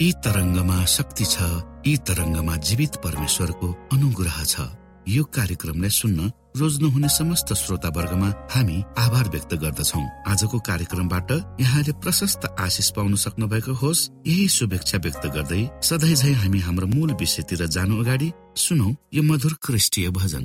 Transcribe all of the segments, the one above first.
यी तरङ्गमा शक्ति छ यी तरङ्गमा जीवित परमेश्वरको अनुग्रह छ। यो कार्यक्रमलाई सुन्न रोज्नुहुने समस्त श्रोता वर्गमा हामी आभार व्यक्त गर्दछौ। आजको कार्यक्रमबाट यहाँले प्रशस्त आशिष पाउन सक्नु भएको होस्। यही शुभेच्छा व्यक्त गर्दै सधैँ झै हामी हाम्रो मूल विषयतिर जानु अगाडि सुनौ यो मधुर क्रिस्टीय भजन।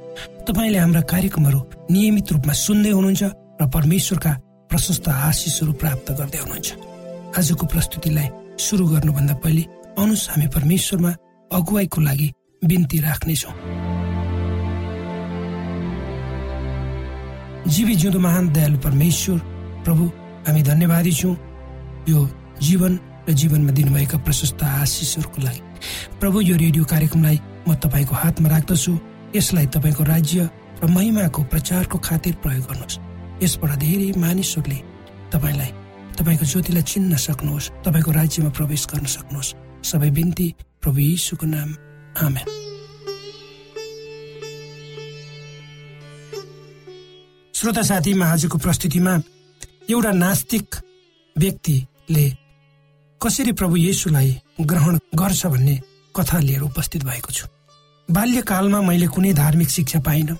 तपाईँले हाम्रा कार्यक्रमहरू नियमित रूपमा सुन्दै हुनुहुन्छ र परमेश्वरका प्रशस्त आशिषहरू प्राप्त गर्दै हुनुहुन्छ। आजको प्रस्तुतिलाई सुरु गर्नुभन्दा पहिले आउनुहोस् हामी परमेश्वरमा अगुवाईको लागि बिन्ती राख्नेछौँ। जीवी जिउँदो महान दयालु परमेश्वर प्रभु हामी धन्यवादी छौँ। यो जीवन र जीवनमा दिनुभएका प्रशस्त आशिषहरूको लागि। प्रभु यो रेडियो कार्यक्रमलाई म तपाईँको हातमा राख्दछु। यसलाई तपाईँको राज्य र महिमाको प्रचारको खातिर प्रयोग गर्नुहोस्। यसबाट धेरै मानिसहरूले तपाईँलाई तपाईँको ज्योतिलाई चिन्न सक्नुहोस् तपाईँको राज्यमा प्रवेश गर्न सक्नुहोस्। सबै बिन्ती प्रभु यीशुको नाम। आमेन। श्रोता साथीमा आजको प्रस्तुतिमा एउटा नास्तिक व्यक्तिले कसरी प्रभु येसुलाई ग्रहण गर्छ भन्ने कथा लिएर उपस्थित भएको छु। बाल्यकालमा मैले कुनै धार्मिक शिक्षा पाइनँ।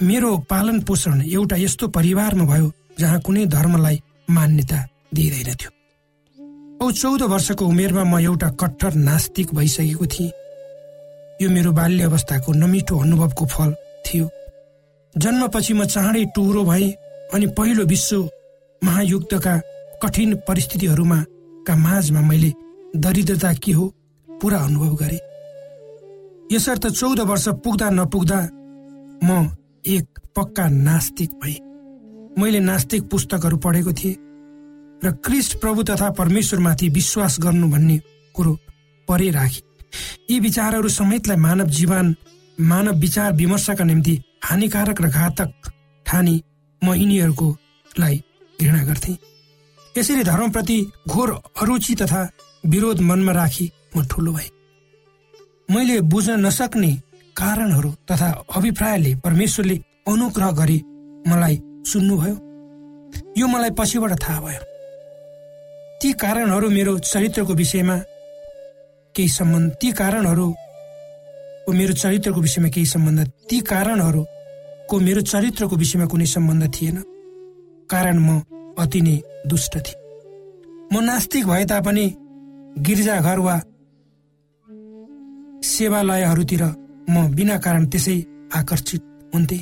मेरो पालन पोषण एउटा यस्तो परिवारमा भयो जहाँ कुनै धर्मलाई मान्यता दिइँदैन थियो औ चौध वर्षको उमेरमा म एउटा कट्टर नास्तिक भइसकेको थिएँ। यो मेरो बाल्य अवस्थाको नमिठो अनुभवको फल थियो। जन्मपछि म चाँडै टुरो भएँ अनि पहिलो विश्व महायुद्धका कठिन परिस्थितिहरूमा का माझमा मैले दरिद्रता के हो पुरा अनुभव गरेँ। यसर्थ चौध वर्ष पुग्दा नपुग्दा म एक पक्का नास्तिक भए मैले नास्तिक पुस्तकहरू पढेको थिएँ र क्रिस्ट प्रभु तथा परमेश्वरमाथि विश्वास गर्नु भन्ने कुरो परे राखे यी विचारहरू समेतलाई मानव जीवन मानव विचार विमर्शका निम्ति हानिकारक र घातक ठानी म यिनीहरूको लाई घृणा गर्थे। यसरी धर्मप्रति घोर अरुचि तथा विरोध मनमा राखी म ठुलो भए। मैले बुझ्न नसक्ने कारणहरू तथा अभिप्रायले परमेश्वरले अनुग्रह गरी मलाई सुन्नुभयो। यो मलाई पछिबाट थाहा भयो। ती कारणहरू मेरो चरित्रको विषयमा केही सम्बन्ध ती कारणहरूको मेरो चरित्रको विषयमा केही सम्बन्ध ती कारणहरूको मेरो चरित्रको विषयमा कुनै सम्बन्ध थिएन। कारण म अति नै दुष्ट थिएँ। म नास्तिक भए तापनि गिर्जाघर वा सेवालयहरूतिर म बिना कारण त्यसै आकर्षित हुन्थे।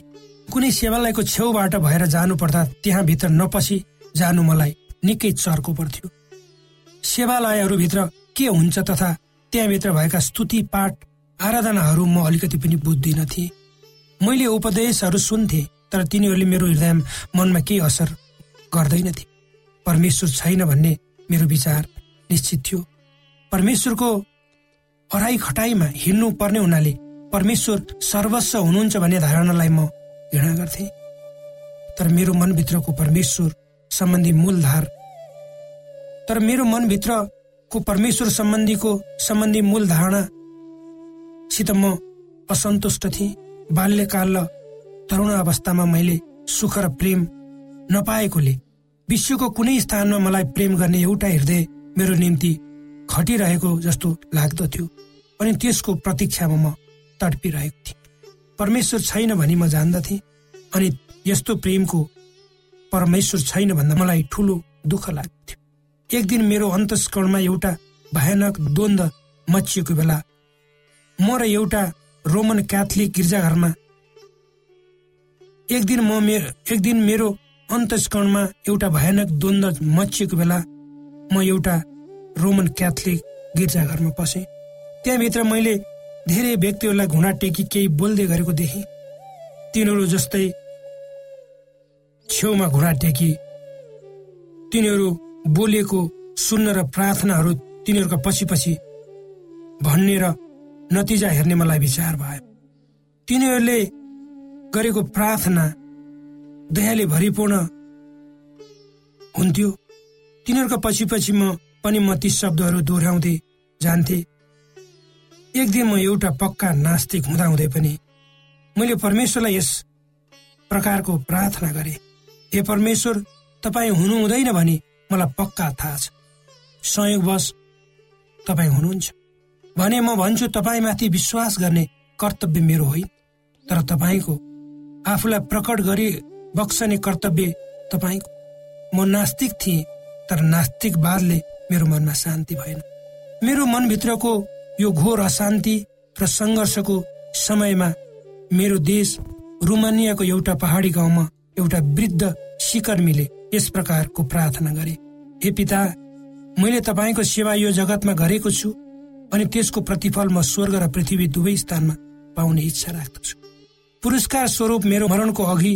कुनै सेवालयको छेउबाट भएर जानु पर्दा त्यहाँभित्र नपसी जानु मलाई निकै चर्को पर्थ्यो। सेवालयहरूभित्र के हुन्छ तथा त्यहाँभित्र भएका स्तुति पाठ आराधनाहरू म अलिकति पनि बुझ्दिन थिएँ। मैले उपदेशहरू सुन्थे तर तिनीहरूले मेरो हृदय मनमा केही असर गर्दैनथे परमेश्वर छैन भन्ने मेरो विचार निश्चित थियो। परमेश्वरको अराई खटाईमा हिँड्नु पर्ने हुनाले परमेश्वर सर्वस्व हुनुहुन्छ भन्ने धारणालाई म घृणा गर्थे। तर मेरो मनभित्रको परमेश्वर सम्बन्धी मूलधार तर मेरो मनभित्रको परमेश्वर सम्बन्धीको सम्बन्धी मूल धारणासित म असन्तुष्ट थिएँ। बाल्यकाल र तरुण अवस्थामा मैले सुख र प्रेम नपाएकोले विश्वको कुनै स्थानमा मलाई प्रेम गर्ने एउटा हृदय मेरो निम्ति खटिरहेको जस्तो लाग्दथ्यो अनि त्यसको प्रतीक्षामा म तडपिरहेको थिएँ। परमेश्वर छैन भनी म जान्दथेँ अनि यस्तो प्रेमको परमेश्वर छैन भन्दा मलाई ठुलो दुःख लाग्थ्यो। एक दिन मेरो अन्तस्करणमा एउटा भयानक द्वन्द मचिएको बेला म र एउटा रोमन क्याथोलिक गिर्जाघरमा एक दिन म मेरो एक दिन मेरो अन्तस्करणमा एउटा भयानक द्वन्द मचिएको बेला म एउटा रोमन क्याथोलिक गिर्जाघरमा पसेँ। त्यहाँभित्र मैले धेरै व्यक्तिहरूलाई घुँडा टेकी केही बोल्दै गरेको देखेँ। तिनीहरू जस्तै छेउमा घुँडा टेकी तिनीहरू बोलेको सुन्न र प्रार्थनाहरू तिनीहरूका पछि पछि भन्ने र नतिजा हेर्ने मलाई विचार भयो। तिनीहरूले गरेको प्रार्थना दयाले भरिपूर्ण हुन्थ्यो। तिनीहरूका पछि पछि म पनि म ती शब्दहरू दोहोऱ्याउँदै जान्थे। एक दिन म एउटा पक्का नास्तिक हुँदाहुँदै पनि मैले परमेश्वरलाई यस प्रकारको प्रार्थना गरे हे परमेश्वर तपाईँ हुनु हुँदैन भने मलाई पक्का थाहा छ। संयोगवश तपाईँ हुनुहुन्छ। भने म भन्छु तपाईँमाथि विश्वास गर्ने कर्तव्य मेरो होइन तर तपाईँको आफूलाई प्रकट गरी बक्सने कर्तव्य तपाईँको। म नास्तिक थिएँ तर नास्तिकवादले मेरो मनमा शान्ति भएन। मेरो मनभित्रको यो घोर अशान्ति र सङ्घर्षको समयमा मेरो देश रुमानियाको एउटा पहाडी गाउँमा एउटा वृद्ध सिकर्मीले यस प्रकारको प्रार्थना गरे। हे पिता मैले तपाईँको सेवा यो जगतमा गरेको छु अनि त्यसको प्रतिफल म स्वर्ग र पृथ्वी दुवै स्थानमा पाउने इच्छा राख्दछु। पुरस्कार स्वरूप मेरो मरणको अघि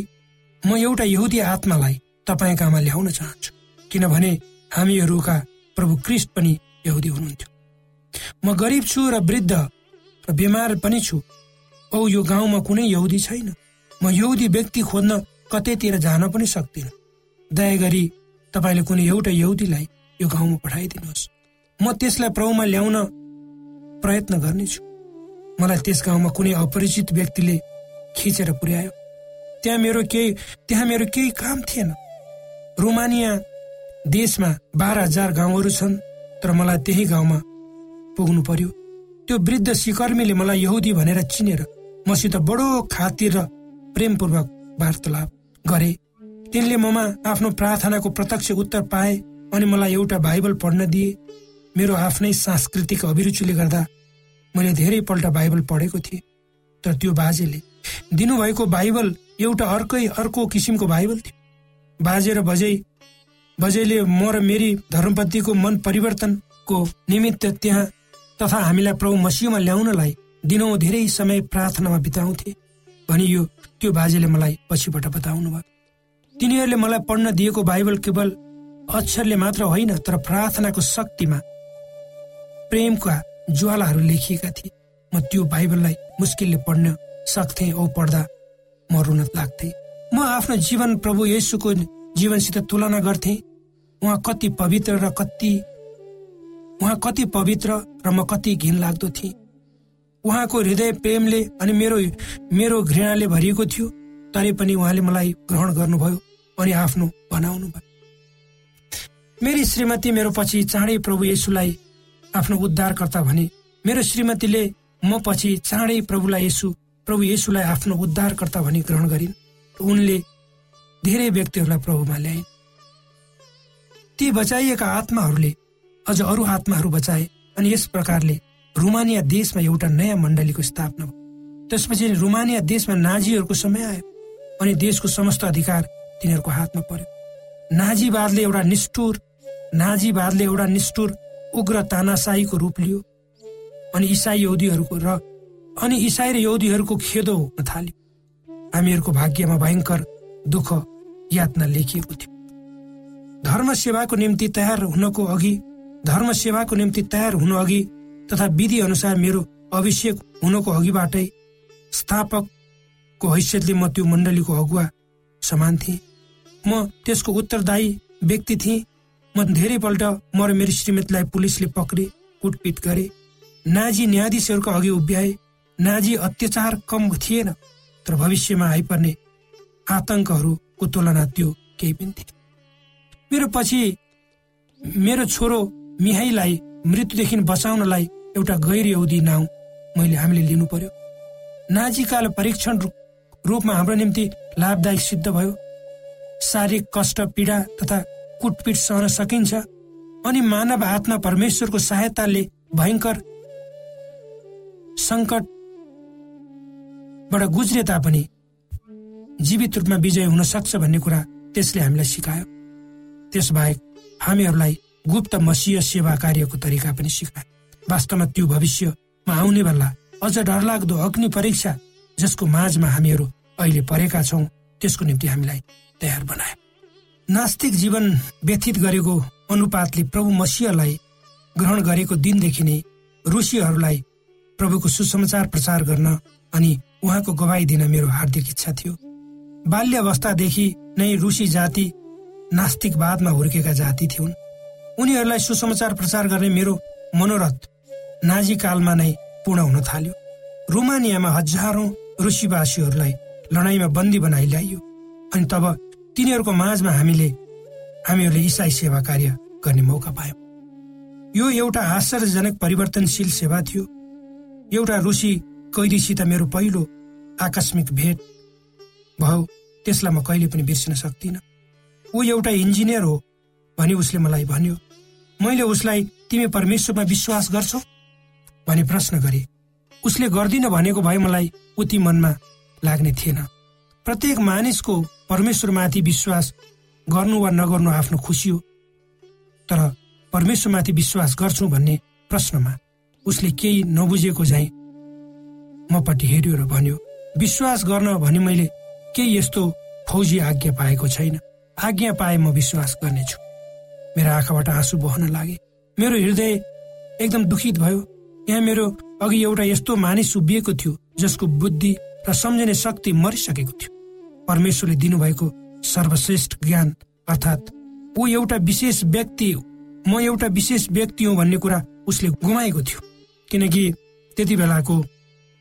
म एउटा यहुदी आत्मालाई तपाईँकामा ल्याउन चाहन्छु। किनभने हामीहरूका प्रभु क्रिस्ट पनि यहुदी हुनुहुन्थ्यो। म गरिब छु र वृद्ध र बिमार पनि छु। औ यो गाउँमा कुनै यहुदी छैन। म यहुदी व्यक्ति खोज्न कतैतिर जान पनि सक्दिनँ। दया गरी तपाईँले कुनै एउटा यहुदीलाई यो गाउँमा पठाइदिनुहोस्। म त्यसलाई प्रभुमा ल्याउन प्रयत्न गर्नेछु। मलाई त्यस गाउँमा कुनै अपरिचित व्यक्तिले खिचेर पुर्यायो। त्यहाँ मेरो केही त्यहाँ मेरो केही काम थिएन। रोमानिया देशमा बाह्र हजार गाउँहरू छन् तर मलाई त्यही गाउँमा पुग्नु पर्यो। त्यो वृद्ध सिकर्मीले मलाई यहुदी भनेर चिनेर मसित बडो खातिर र प्रेमपूर्वक वार्तालाप गरे। तिनले ममा आफ्नो प्रार्थनाको प्रत्यक्ष उत्तर पाए अनि मलाई एउटा बाइबल पढ्न दिए। मेरो आफ्नै सांस्कृतिक अभिरुचिले गर्दा मैले धेरैपल्ट बाइबल पढेको थिएँ। तर त्यो बाजेले दिनुभएको बाइबल एउटा अर्कै अर्को किसिमको बाइबल थियो। बाजे र बजै बजैले म र मेरी धर्मपतिको मन परिवर्तनको निमित्त त्यहाँ तथा हामीलाई प्रभु मसिहमा ल्याउनलाई दिनौँ धेरै समय प्रार्थनामा बिताउँथे। भनी यो त्यो बाजेले मलाई पछिबाट बताउनु भयो। तिनीहरूले मलाई पढ्न दिएको बाइबल केवल अक्षरले मात्र होइन तर प्रार्थनाको शक्तिमा प्रेमका ज्वालाहरू लेखिएका थिए। म त्यो बाइबललाई मुस्किलले पढ्न सक्थे औ पढ्दा म रुन लाग्थे। म आफ्नो जीवन प्रभु येसुको जीवनसित तुलना गर्थे। उहाँ कति पवित्र र कति उहाँ कति पवित्र र म कति घिन लाग्दो थिएँ। उहाँको हृदय प्रेमले अनि मेरो मेरो घृणाले भरिएको थियो तरै पनि उहाँले मलाई ग्रहण गर्नुभयो अनि आफ्नो बनाउनु भयो। मेरी श्रीमती मेरो पछि चाँडै प्रभु येसुलाई आफ्नो उद्धारकर्ता भने मेरो श्रीमतीले म पछि चाँडै प्रभुलाई यसु प्रभु येसुलाई आफ्नो उद्धारकर्ता भनी ग्रहण गरिन्। उनले धेरै व्यक्तिहरूलाई प्रभुमा ल्याइन्। ती बचाइएका आत्माहरूले अझ अरू आत्माहरू बचाए अनि यस प्रकारले रुमानिया देशमा एउटा नयाँ मण्डलीको स्थापना भयो। त्यसपछि रुमानिया देशमा नाजीहरूको समय आयो अनि देशको समस्त अधिकार तिनीहरूको हातमा पर्यो। नाजीवादले एउटा निष्ठुर नाजीवादले एउटा निष्ठुर उग्र तानासाहीको रूप लियो अनि इसाई यौदीहरूको र अनि इसाई र यौदीहरूको खेदो हुन थाल्यो। हामीहरूको भाग्यमा भयङ्कर दुःख यातना लेखिएको थियो। धर्म सेवाको निम्ति तयार हुनको अघि धर्म सेवाको निम्ति तयार हुनु अघि तथा विधि अनुसार मेरो अभिषेक हुनको अघिबाटै स्थापकको हैसियतले म त्यो मण्डलीको अगुवा समान थिएँ। म त्यसको उत्तरदायी व्यक्ति थिएँ। म धेरैपल्ट म र मेरो श्रीमतीलाई पुलिसले पक्रे कुटपिट गरे। नाजी न्यायाधीशहरूको अघि उभ्याए। नाजी अत्याचार कम थिएन तर भविष्यमा आइपर्ने आतंकहरूको तुलना त्यो केही पनि थिए मेरो पछि मेरो छोरो मिहाईलाई मृत्युदेखि बचाउनलाई एउटा गैर यौदी नाउँ मैले हामीले लिनु पर्यो। नाजीकाल परीक्षण रूपमा हाम्रो निम्ति लाभदायक सिद्ध भयो। शारीरिक कष्ट पीडा तथा कुटपिट सहन सकिन्छ अनि मानव आत्मा परमेश्वरको सहायताले भयङ्कर सङ्कटबाट गुज्रे तापनि जीवित रूपमा विजय हुन सक्छ भन्ने कुरा त्यसले हामीलाई सिकायो। त्यसबाहेक हामीहरूलाई गुप्त मसीय सेवा कार्यको तरिका पनि सिकायो वास्तवमा त्यो भविष्यमा आउने बेला अझ डरलाग्दो अग्नि परीक्षा जसको माझमा हामीहरू अहिले परेका छौँ त्यसको निम्ति हामीलाई तयार बनायो नास्तिक जीवन व्यथित गरेको अनुपातले प्रभु मसिहलाई ग्रहण गरेको दिनदेखि नै रुसीहरूलाई प्रभुको सुसमाचार प्रचार गर्न अनि उहाँको गवाई दिन मेरो हार्दिक इच्छा थियो। बाल्य अवस्थादेखि नै रुसी जाति नास्तिकवादमा हुर्केका जाति थिउन्। उनीहरूलाई सुसमाचार प्रचार गर्ने मेरो मनोरथ नाजी कालमा नै पूर्ण हुन थाल्यो। रोमानियामा हजारौं रुसीवासीहरूलाई लडाईँमा बन्दी बनाइ ल्याइयो अनि तब तिनीहरूको माझमा हामीले हामीहरूले इसाई सेवा कार्य गर्ने मौका पायौँ। यो एउटा आश्चर्यजनक परिवर्तनशील सेवा थियो। एउटा रुसी कैदीसित मेरो पहिलो आकस्मिक भेट। भयो त्यसलाई म कहिले पनि बिर्सिन सक्दिनँ। ऊ एउटा इन्जिनियर हो भनी उसले मलाई भन्यो मैले उसलाई तिमी परमेश्वरमा विश्वास गर्छौ? भनी प्रश्न गरे उसले गर्दिन भनेको भए मलाई उति मनमा लाग्ने थिएन। प्रत्येक मानिसको परमेश्वरमाथि विश्वास गर्नु वा नगर्नु आफ्नो खुसी हो। तर परमेश्वरमाथि विश्वास गर्छु भन्ने प्रश्नमा उसले केही नबुझेको झै मपट्टि हेऱ्यो र भन्यो विश्वास गर्न भने मैले केही यस्तो फौजी आज्ञा पाएको छैन। आज्ञा पाए म विश्वास गर्नेछु। मेरो आँखाबाट आँसु बहन लागे। मेरो हृदय एकदम दुखित भयो। यहाँ मेरो अघि एउटा यस्तो मानिस उभिएको थियो जसको बुद्धि र सम्झने शक्ति मरिसकेको थियो। परमेश्वरले दिनुभएको सर्वश्रेष्ठ ज्ञान अर्थात् ऊ एउटा विशेष व्यक्ति म एउटा विशेष व्यक्ति हुँ भन्ने कुरा उसले गुमाएको थियो। किनकि त्यति बेलाको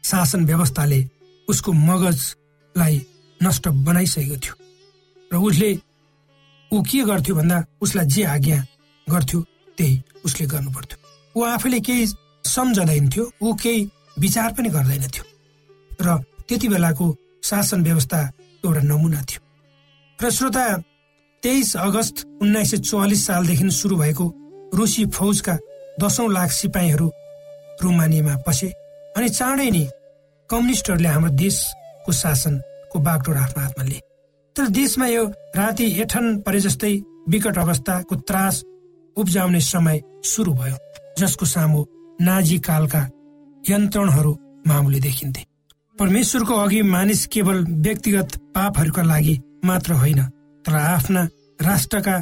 शासन व्यवस्थाले उसको मगजलाई नष्ट बनाइसकेको थियो। र उसले ऊ के गर्थ्यो भन्दा उसलाई जे आज्ञा गर्थ्यो त्यही उसले गर्नु पर्थ्यो ऊ आफैले केही सम्झँदैन थियो ऊ केही विचार पनि गर्दैन थियो र त्यति बेलाको शासन व्यवस्था एउटा नमुना थियो। र श्रोता तेइस अगस्त उन्नाइस सय चौवालिस सालदेखि सुरु भएको रुसी फौजका दसौं लाख सिपाहीहरू रोमानियामा पसे अनि चाँडै नै कम्युनिस्टहरूले हाम्रो देशको शासनको बागडोर आफ्नो हातमा लिए। तर देशमा यो राति एठन परे जस्तै विकट अवस्थाको त्रास उब्जाउने समय सुरु भयो जसको सामु नाजी कालका यन्त्रणहरू मामुली देखिन्थे। परमेश्वरको अघि मानिस केवल व्यक्तिगत पापहरूका लागि मात्र होइन तर आफ्ना राष्ट्रका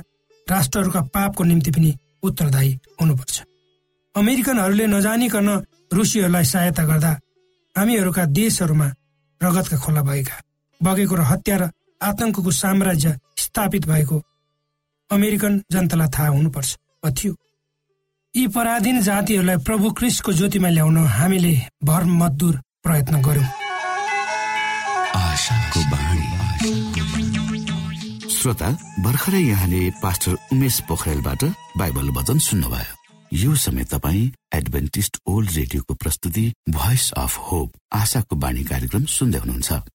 राष्ट्रहरूका पापको निम्ति पनि उत्तरदायी हुनुपर्छ। अमेरिकनहरूले नजानिकन रुसीहरूलाई सहायता गर्दा हामीहरूका देशहरूमा रगतका खोला भएका बगेको र हत्या र आतंकको साम्राज्य स्थापित भएको अमेरिकन जनतालाई थाहा हुनुपर्छ। थियो यी पराधीन जातिहरूलाई प्रभु क्रिस्टको ज्योतिमा ल्याउन हामीले भर मजदुर प्रयत्न गर्यौं श्रोता भर्खरै यहाँले पास्टर उमेश पोखरेलबाट बाइबल वचन सुन्नुभयो। यो समय तपाईँ एडभेन्टिस्ट ओल्ड रेडियोको प्रस्तुति भोइस अफ होप आशाको बाणी कार्यक्रम सुन्दै हुनुहुन्छ।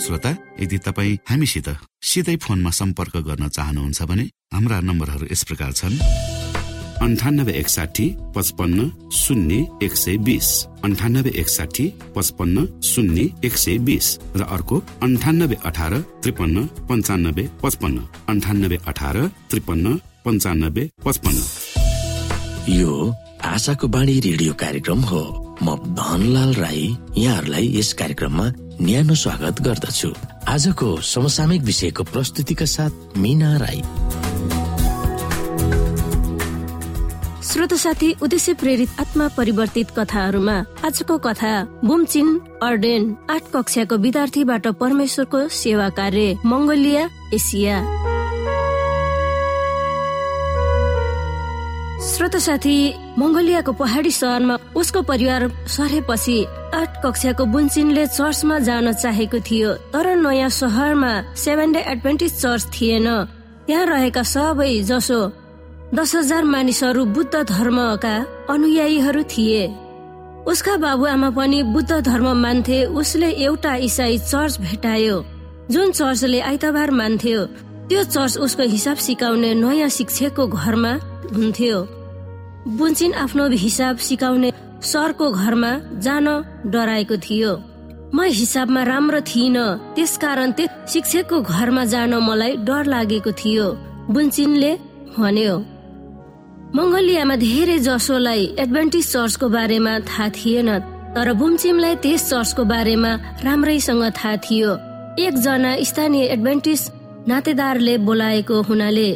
श्रोता यदि तपाईँ हामीसित सिधै फोनमा सम्पर्क गर्न चाहनुहुन्छ भने हाम्रा नम्बरहरू यस प्रकार छन्। अन्ठानब्बे एकसाठी पचपन्न शून्य एक सय बिस। अन्ठानब्बे एकसाठी पचपन्न शून्य एक सय बिस। र अर्को अन्ठानब्बे अठार त्रिपन्न पन्चानब्बे पचपन्न। अन्ठानब्बे अठार त्रिपन्न पन्चानब्बे पचपन्न। यो आशाको बाणी रेडियो कार्यक्रम हो। म धनलाल राई यहाँहरूलाई यस कार्यक्रममा न्यानो स्वागत गर्दछु। आजको समसामयिक विषयको प्रस्तुतिका साथ मिना राई। श्रोत साथी उद्देश्य प्रेरित आत्मा परिवर्तित कथाहरूमा आजको कथा बुमचिन अर्डेन आठ कक्षाको विद्यार्थीबाट परमेश्वरको सेवा कार्य मङ्गोलिया एसिया। श्रोत साथी मङ्गोलियाको पहाडी सहरमा उसको परिवार सरेपछि आठ कक्षाको बुन्चिनले चर्चमा जान चाहेको थियो तर नयाँ सहरमा सेभेन डे एडभेन्टिज चर्च थिएन। त्यहाँ रहेका सबै जसो दस हजार मानिसहरू बुद्ध धर्मका अनुयायीहरू थिए। उसका बाबुआमा पनि बुद्ध धर्म मान्थे उसले एउटा इसाई चर्च भेटायो। जुन चर्चले आइतबार मान्थ्यो त्यो चर्च उसको हिसाब सिकाउने नयाँ शिक्षकको घरमा हुन्थ्यो। बुन्चिन आफ्नो हिसाब सिकाउने सरको घरमा जान डराएको थियो। म हिसाबमा राम्रो थिइनँ त्यसकारण त्यो शिक्षकको घरमा जान मलाई डर लागेको थियो बुन्चिनले भन्यो। मङ्गोलियामा धेरै जसोलाई एडभान्टेज चर्चको बारेमा थाहा थिएन तर बुमचिमलाई त्यस चर्चको बारेमा राम्रैसँग थाहा थियो। एकजना स्थानीय एडभान्टेज नातेदारले बोलाएको हुनाले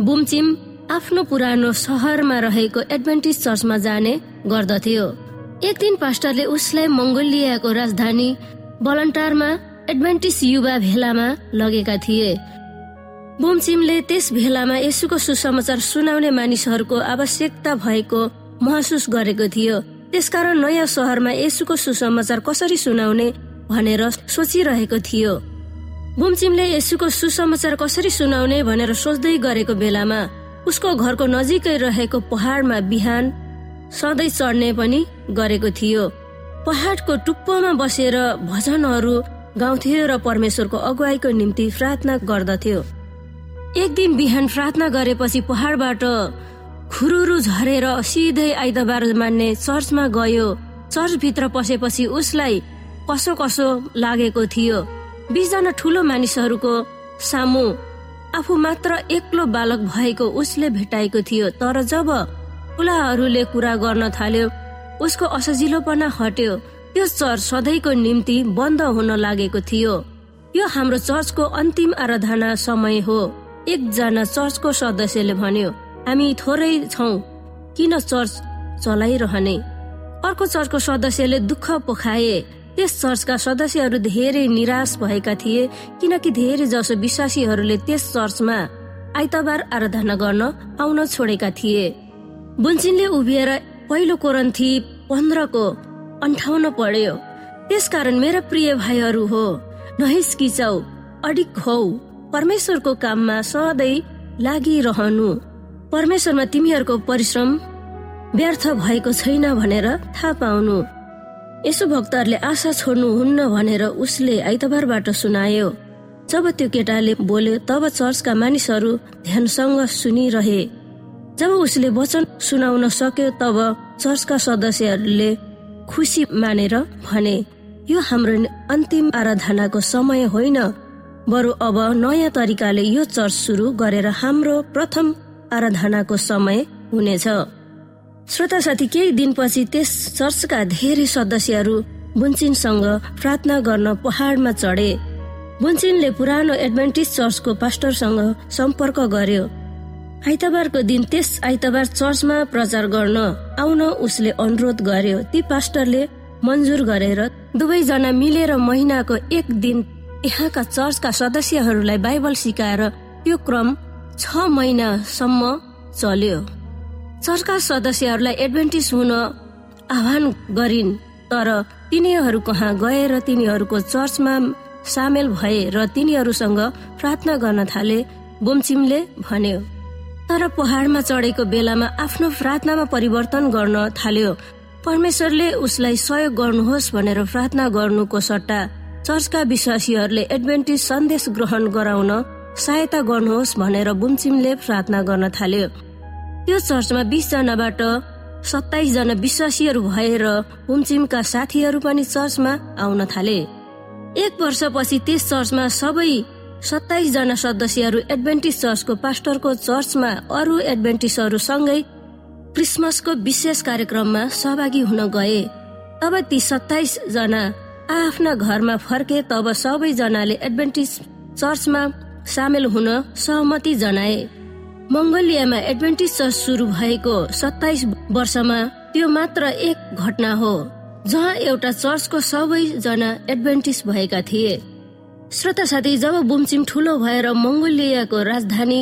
बुमचिम आफ्नो पुरानो सहरमा रहेको एडभान्टेज चर्चमा जाने गर्दथ्यो। एक दिन पास्टरले उसलाई मङ्गोलियाको राजधानी बलन्टारमा एडभान्टेज युवा भेलामा लगेका थिए। बुमचिमले त्यस भेलामा यसुको सुसमाचार सुनाउने मानिसहरूको आवश्यकता भएको महसुस गरेको थियो। त्यसकारण नयाँ सहरमा यसुको सुसमाचार कसरी सुनाउने भनेर सोचिरहेको थियो। बुमचिमले यसुको सुसमाचार कसरी सुनाउने भनेर सोच्दै गरेको बेलामा उसको घरको नजिकै रहेको पहाडमा बिहान सधैँ चढ्ने पनि गरेको थियो। पहाडको टुप्पोमा बसेर भजनहरू गाउँथ्यो र परमेश्वरको अगुवाईको निम्ति प्रार्थना गर्दथ्यो। एक दिन बिहान प्रार्थना गरेपछि पहाडबाट खुरुरु झरेर सिधै आइतबार मान्ने चर्चमा गयो। चर्चभित्र पसेपछि उसलाई कसो कसो लागेको थियो। बिसजना ठुलो मानिसहरूको सामु आफू मात्र एक्लो बालक भएको उसले भेटाएको थियो। तर जब ठुलाहरूले कुरा गर्न थाल्यो उसको असजिलोपना हट्यो। त्यो चर्च सधैँको निम्ति बन्द हुन लागेको थियो। यो हाम्रो चर्चको अन्तिम आराधना समय हो। एकजना चर्चको सदस्यले भन्यो हामी थोरै छौ। किन चर्च चलाइरहने? अर्को चर्चको सदस्यले दुःख पोखाए। त्यस चर्चका सदस्यहरू धेरै निराश भएका थिए किनकि धेरै जसो विश्वासीहरूले त्यस चर्चमा आइतबार आराधना गर्न आउन छोडेका थिए। बुन्चिनले उभिएर पहिलो कोरन्थी पन्ध्रको अन्ठाउन्न पढ्यो। त्यसकारण मेरा प्रिय भाइहरू हो नहिस्किचाउ अडिक हौ परमेश्वरको काममा सधैँ लागिरहनु। परमेश्वरमा तिमीहरूको परिश्रम व्यर्थ भएको छैन भनेर थाहा पाउनु। यसो भक्तहरूले आशा छोड्नु हुन्न भनेर उसले आइतबारबाट सुनायो। जब त्यो केटाले बोल्यो तब चर्चका मानिसहरू ध्यानसँग सुनिरहे। जब उसले वचन सुनाउन सक्यो तब चर्चका सदस्यहरूले खुसी मानेर भने यो हाम्रो अन्तिम आराधनाको समय होइन। बरु अब नयाँ तरिकाले यो चर्च सुरु गरेर हाम्रो प्रथम आराधनाको समय हुनेछ। श्रोता साथी केही दिनपछि त्यस चर्चका धेरै सदस्यहरू बुन्चिनसँग प्रार्थना गर्न पहाडमा चढे। बुन्चिनले पुरानो एडभेन्टिस चर्चको पास्टरसँग सम्पर्क गर्यो। आइतबारको दिन त्यस आइतबार चर्चमा प्रचार गर्न आउन उसले अनुरोध गर्यो। ती पास्टरले मन्जुर गरेर दुवैजना मिलेर महिनाको एक दिन यहाँका चर्चका सदस्यहरूलाई बाइबल सिकाएर त्यो क्रम छ महिनासम्म चल्यो। चर्चका सदस्यहरूलाई एडभेन्टिस हुन आह्वान गरिन् तर तिनीहरू कहाँ गएर तिनीहरूको चर्चमा सामेल भए र तिनीहरूसँग प्रार्थना गर्न थाले बुमचिमले भन्यो। तर पहाडमा चढेको बेलामा आफ्नो प्रार्थनामा परिवर्तन गर्न थाल्यो। परमेश्वरले उसलाई सहयोग गर्नुहोस् भनेर प्रार्थना गर्नुको सट्टा चर्चका विश्वासीहरूले एडभेन्टिज सन्देश ग्रहण गराउन सहायता गर्नुहोस् भनेर बुमचिमले प्रार्थना गर्न थाल्यो। त्यो चर्चमा बिस जनाबाट सत्ताइस जना विश्वासीहरू भएर बुमचिमका साथीहरू पनि चर्चमा आउन थाले। एक वर्षपछि त्यस चर्चमा सबै सत्ताइस जना सदस्यहरू एडभेन्टिस चर्चको पास्टरको चर्चमा अरू एडभेन्टिसहरू सँगै क्रिसमसको विशेष कार्यक्रममा सहभागी हुन गए। तब ती सत्ताइस जना आफ्ना घरमा फर्के तब सबैजनाले एडभेन्टिस चर्चमा सामेल हुन सहमति जनाए। मङ्गोलियामा एडभेन्टिस चर्च सुरु भएको सत्ताइस वर्षमा त्यो मात्र एक घटना हो जहाँ एउटा चर्चको सबैजना एडभेन्टिस भएका थिए। श्रोता साथी जब बुमचिम ठुलो भएर मङ्गोलियाको राजधानी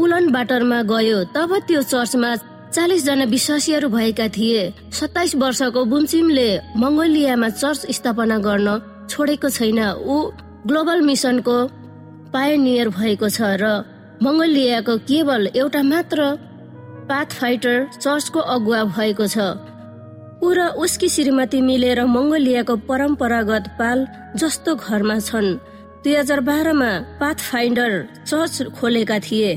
उलन बाटरमा गयो तब त्यो चर्चमा चालिस जना विश्वासीहरू भएका थिए। सत्ताइस वर्षको बुमचिमले मङ्गोलियामा चर्च स्थापना गर्न छोडेको छैन। ऊ ग्लोबल मिसनको पायोनियर भएको छ र मङ्गोलियाको केवल एउटा मात्र पाथ फाइटर चर्चको अगुवा भएको छ। ऊ र उसकी श्रीमती मिलेर मङ्गोलियाको परम्परागत पाल जस्तो घरमा छन्। दुई हजार बाह्रमा पाथ फाइन्डर चर्च खोलेका थिए।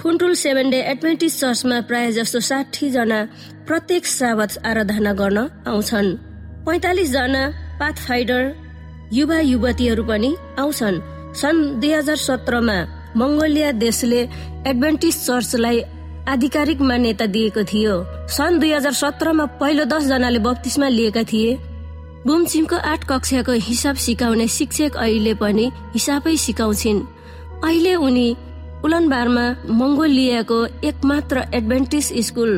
खुन्टुल सेभेन डे एडभेन्टिस चर्चमा प्राय जस्तो साठी जना प्रत्येक सावत आराधना गर्न आउँछन्। पैतालिस जना पाथ फाइडर युवा युवतीहरू पनि आउँछन्। सन् दुई हजार सत्रमा मङ्गोलिया देशले एडभेन्टिस चर्चलाई आधिकारिक मान्यता दिएको थियो। सन् दुई हजार सत्रमा पहिलो दस जनाले बत्तिसमा लिएका थिए। बुमचिमको आठ कक्षाको हिसाब सिकाउने शिक्षक अहिले पनि हिसाबै सिकाउँछिन्। अहिले उनी उलनबारमा मङ्गोलियाको एकमात्र एडभेन्टिस स्कुल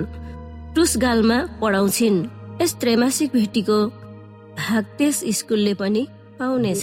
टुसगालमा पढाउँछिन्। यस त्रैमासिक भेटीको भाग त्यस स्कुलले पनि पाउनेछ।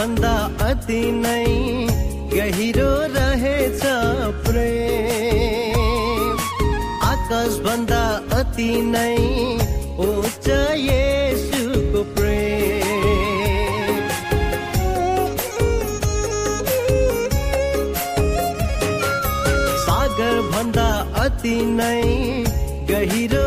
भन्दा अति नै गहिरो रहेछ प्रेम। आकाश भन्दा अति नै उच्च यसुको प्रेम। सागर भन्दा अति नै गहिरो